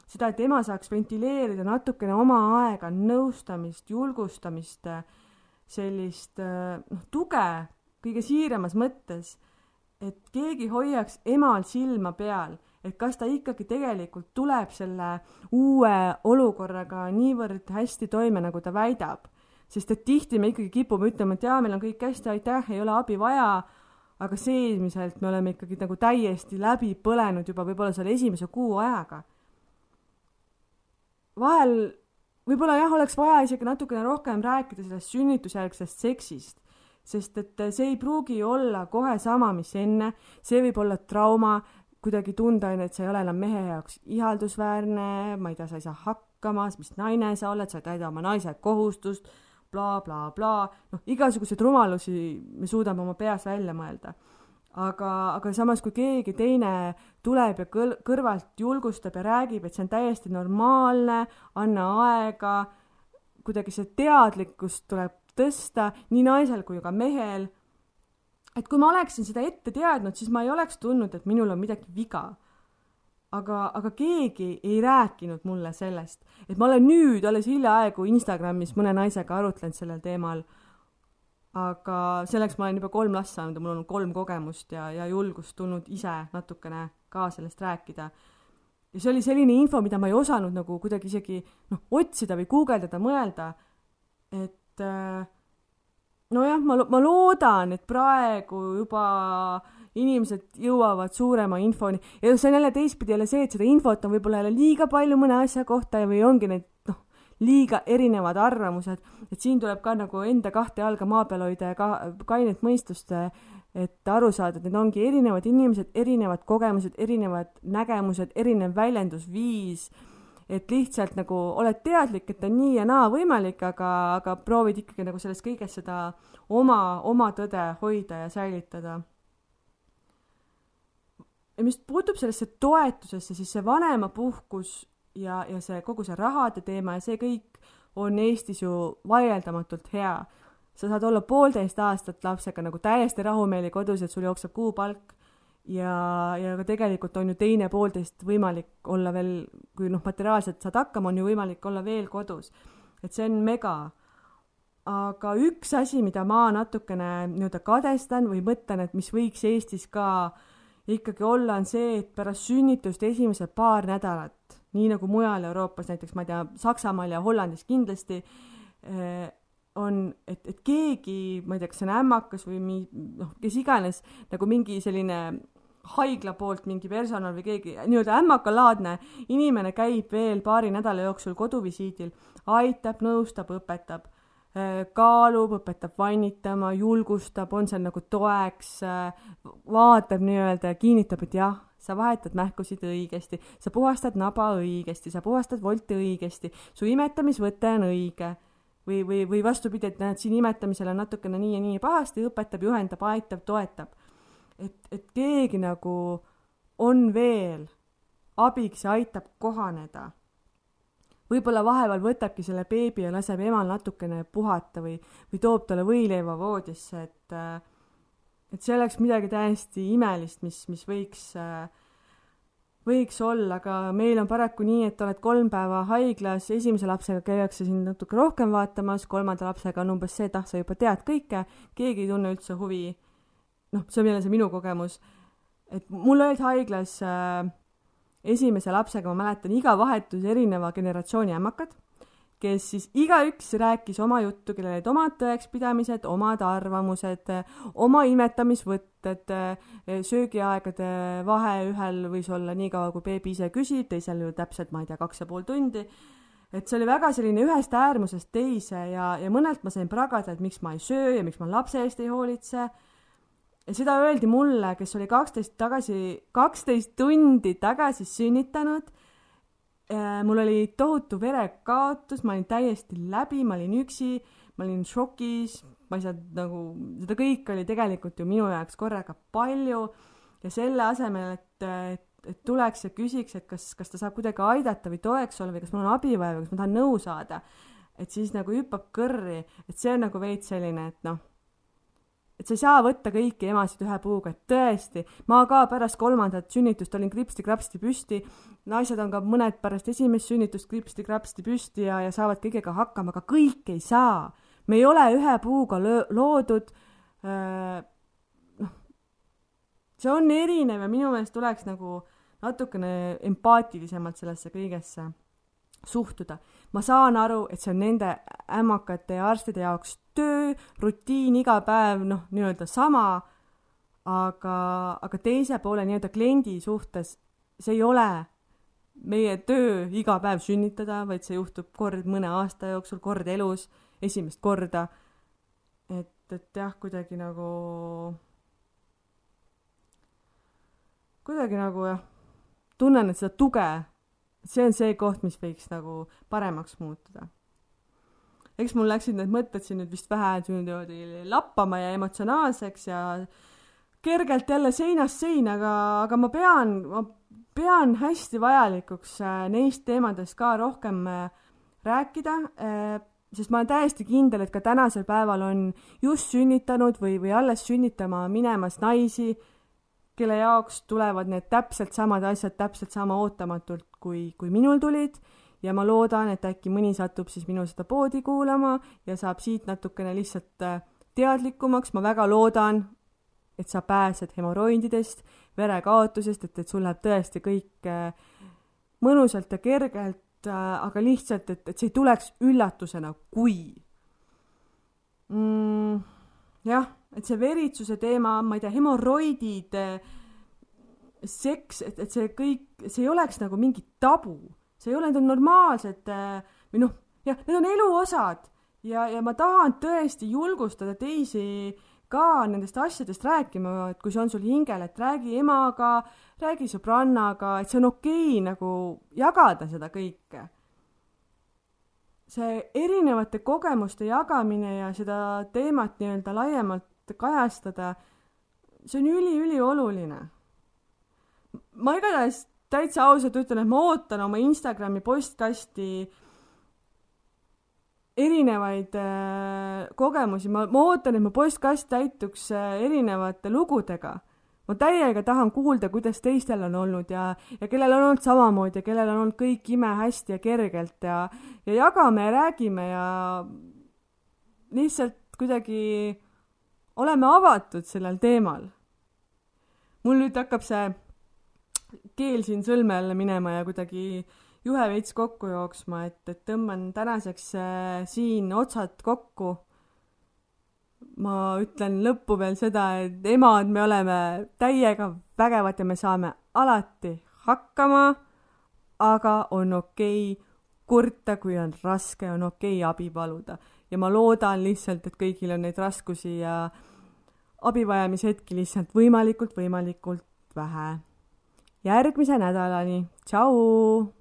seda, et ema saaks ventileerida natukene oma aega, nõustamist, julgustamist, sellist äh, noh, tuge kõige siiramas mõttes et keegi hoiaks emal silma peal, et kas ta ikkagi tegelikult tuleb selle uue olukorraga niivõrd hästi toime, nagu ta väidab. sest et tihti me ikkagi kipume ütlema, et jaa, meil on kõik hästi, aitäh, ei ole abi vaja, aga seesmiselt me oleme ikkagi nagu täiesti läbi põlenud juba võib-olla selle esimese kuu ajaga. vahel võib-olla jah, oleks vaja isegi natukene rohkem rääkida sellest sünnitusjärgsest seksist sest et see ei pruugi olla kohe sama, mis enne, see võib olla trauma, kuidagi tunda, et sa ei ole enam mehe jaoks ihaldusväärne, ma ei tea, sa ei saa hakkama, mis naine sa oled, sa ei täida oma naise kohustust bla, bla, blablabla, noh, igasuguseid rumalusi me suudame oma peas välja mõelda. aga, aga samas, kui keegi teine tuleb ja kõl-, kõrvalt julgustab ja räägib, et see on täiesti normaalne, anna aega, kuidagi see teadlikkus tuleb tõsta nii naisel kui ka mehel. et kui ma oleksin seda ette teadnud, siis ma ei oleks tundnud, et minul on midagi viga. aga, aga keegi ei rääkinud mulle sellest, et ma olen nüüd alles hiljaaegu Instagramis mõne naisega arutlenud sellel teemal. aga selleks ma olen juba kolm last saanud ja mul on kolm kogemust ja, ja julgust tulnud ise natukene ka sellest rääkida ja see oli selline info, mida ma ei osanud nagu kuidagi isegi noh, otsida või guugeldada, mõelda, et et äh, nojah, ma, ma loodan, et praegu juba inimesed jõuavad suurema infoni. Ja see on jälle teistpidi jälle see, et seda infot on võib-olla jälle liiga palju mõne asja kohta või ongi need noh, liiga erinevad arvamused, et siin tuleb ka nagu enda kahte jalga maa peal hoida ja ka kainet mõistust, et aru saada, et need ongi erinevad inimesed, erinevad kogemused, erinevad nägemused, erinev väljendusviis et lihtsalt nagu oled teadlik, et on nii ja naa võimalik, aga, aga proovid ikkagi nagu selles kõiges seda oma, oma tõde hoida ja säilitada. ja mis puutub sellesse toetusesse, siis see vanemapuhkus ja, ja see kogu see rahade teema ja see kõik on Eestis ju vaieldamatult hea. sa saad olla poolteist aastat lapsega nagu täiesti rahumeeli kodus, et sul jookseb kuupalk ja, ja ka tegelikult on ju teine poolteist võimalik olla veel, kui noh, materiaalselt saad hakkama, on ju võimalik olla veel kodus. et see on mega. aga üks asi, mida ma natukene nii-öelda kadestan või mõtlen, et mis võiks Eestis ka ikkagi olla, on see, et pärast sünnitust esimesed paar nädalat nii nagu mujal Euroopas, näiteks ma ei tea, Saksamaal ja Hollandis kindlasti eh, on, et, et keegi, ma ei tea, kas see on ämmakas või mi-, noh, kes iganes, nagu mingi selline haigla poolt mingi personal või keegi nii-öelda ämmakalaadne inimene käib veel paari nädala jooksul koduvisiidil, aitab, nõustab, õpetab, eh, kaalub, õpetab vannitama, julgustab, on seal nagu toeks, eh, vaatab nii-öelda ja kinnitab, et jah sa vahetad mähkusid õigesti, sa puhastad naba õigesti, sa puhastad volti õigesti, su imetamisvõte on õige. või, või, või vastupidi, et näed, siin imetamisel on natukene nii ja nii pahasti, õpetab, juhendab, aitab, toetab. Et, et keegi nagu on veel abiks ja aitab kohaneda. võib-olla vahepeal võtabki selle beebi ja laseb emal natukene puhata või, või toob talle võileiva voodisse, et äh, et see oleks midagi täiesti imelist, mis, mis võiks, äh, võiks olla, aga meil on paraku nii, et oled kolm päeva haiglas, esimese lapsega käiakse sind natuke rohkem vaatamas, kolmanda lapsega on umbes see, et ah, sa juba tead kõike, keegi ei tunne üldse huvi. Noh, see on jälle see minu kogemus, et mul olid haiglas äh, esimese lapsega, ma mäletan, iga vahetus erineva generatsiooni ämmakad kes siis igaüks rääkis oma juttu, kellel olid omad tõekspidamised, omad arvamused, oma imetamisvõtted, söögiaegade vahe ühel võis olla nii kaua, kui beebi ise küsib, teisel ju täpselt, ma ei tea, kaks ja pool tundi. et see oli väga selline ühest äärmusest teise ja, ja mõnelt ma sain pragada, et miks ma ei söö ja miks ma lapse eest ei hoolitse. Ja seda öeldi mulle, kes oli kaksteist tagasi, kaksteist tundi tagasi sünnitanud. Äh, mul oli tohutu verekaotus, ma olin täiesti läbi, ma olin üksi, ma olin šokis, ma ei saanud nagu, seda kõike oli tegelikult ju minu jaoks korraga palju. Ja selle asemel, et, et, et tuleks ja küsiks, et kas, kas ta saab kuidagi aidata või toeks olla või kas mul on abi vaja või kas ma tahan nõu saada, et siis nagu hüppab kõrri, et see on nagu veits selline, et noh et sa ei saa võtta kõiki emasid ühe puuga, et tõesti, ma ka pärast kolmandat sünnitust olin kripsti-krapsti püsti, naised on ka mõned pärast esimest sünnitust kripsti-krapsti püsti ja, ja saavad kõigega hakkama, aga kõik ei saa. me ei ole ühe puuga löö-, loodud, noh, see on erinev ja minu meelest tuleks nagu natukene empaatilisemalt sellesse kõigesse suhtuda. Ma saan aru, et see on nende ämmakate ja arstide jaoks töö, rutiin iga päev, noh, nii-öelda sama, aga, aga teise poole nii-öelda kliendi suhtes see ei ole meie töö iga päev sünnitada, vaid see juhtub kord mõne aasta jooksul, kord elus, esimest korda. et, et jah, kuidagi nagu, kuidagi nagu jah, tunnen, et seda tuge see on see koht, mis võiks nagu paremaks muutuda. eks mul läksid need mõtted siin nüüd vist vähe niimoodi lappama ja emotsionaalseks ja kergelt jälle seinast seina, aga, aga ma pean, ma pean hästi vajalikuks äh, neist teemadest ka rohkem äh, rääkida, äh, sest ma olen täiesti kindel, et ka tänasel päeval on just sünnitanud või, või alles sünnitama minemas naisi, kelle jaoks tulevad need täpselt samad asjad täpselt sama ootamatult, kui, kui minul tulid. Ja ma loodan, et äkki mõni satub siis minu seda poodi kuulama ja saab siit natukene lihtsalt äh, teadlikumaks, ma väga loodan, et sa pääsed hemoroididest, verekaotusest, et, et sul läheb tõesti kõik äh, mõnusalt ja kergelt, äh, aga lihtsalt, et, et see ei tuleks üllatusena, kui. Mm, jah et see veritsuse teema, ma ei tea, hemoroidid, seks, et, et see kõik, see ei oleks nagu mingi tabu. see ei ole, need on normaalsed või noh, jah, need on elu osad ja, ja ma tahan tõesti julgustada teisi ka nendest asjadest rääkima, et kui see on sul hingel, et räägi emaga, räägi sõbrannaga, et see on okei okay, nagu jagada seda kõike see erinevate kogemuste jagamine ja seda teemat nii-öelda laiemalt kajastada, see on üliülioluline. Ma igatahes täitsa ausalt ütlen, et ma ootan oma Instagrami postkasti erinevaid äh, kogemusi, ma, ma ootan, et mu postkast täituks äh, erinevate lugudega. ma täiega tahan kuulda, kuidas teistel on olnud ja, ja kellel on olnud samamoodi ja kellel on olnud kõik imehästi ja kergelt ja, ja jagame ja räägime ja lihtsalt kuidagi oleme avatud sellel teemal. mul nüüd hakkab see keel siin sõlme alla minema ja kuidagi juhe veits kokku jooksma, et, et tõmban tänaseks äh, siin otsad kokku. ma ütlen lõppu veel seda, et emad, me oleme täiega vägevad ja me saame alati hakkama, aga on okei okay kurta, kui on raske, on okei okay abi paluda ja ma loodan lihtsalt, et kõigil on neid raskusi ja abivajamishetki lihtsalt võimalikult, võimalikult vähe. Järgmise nädalani, tšau!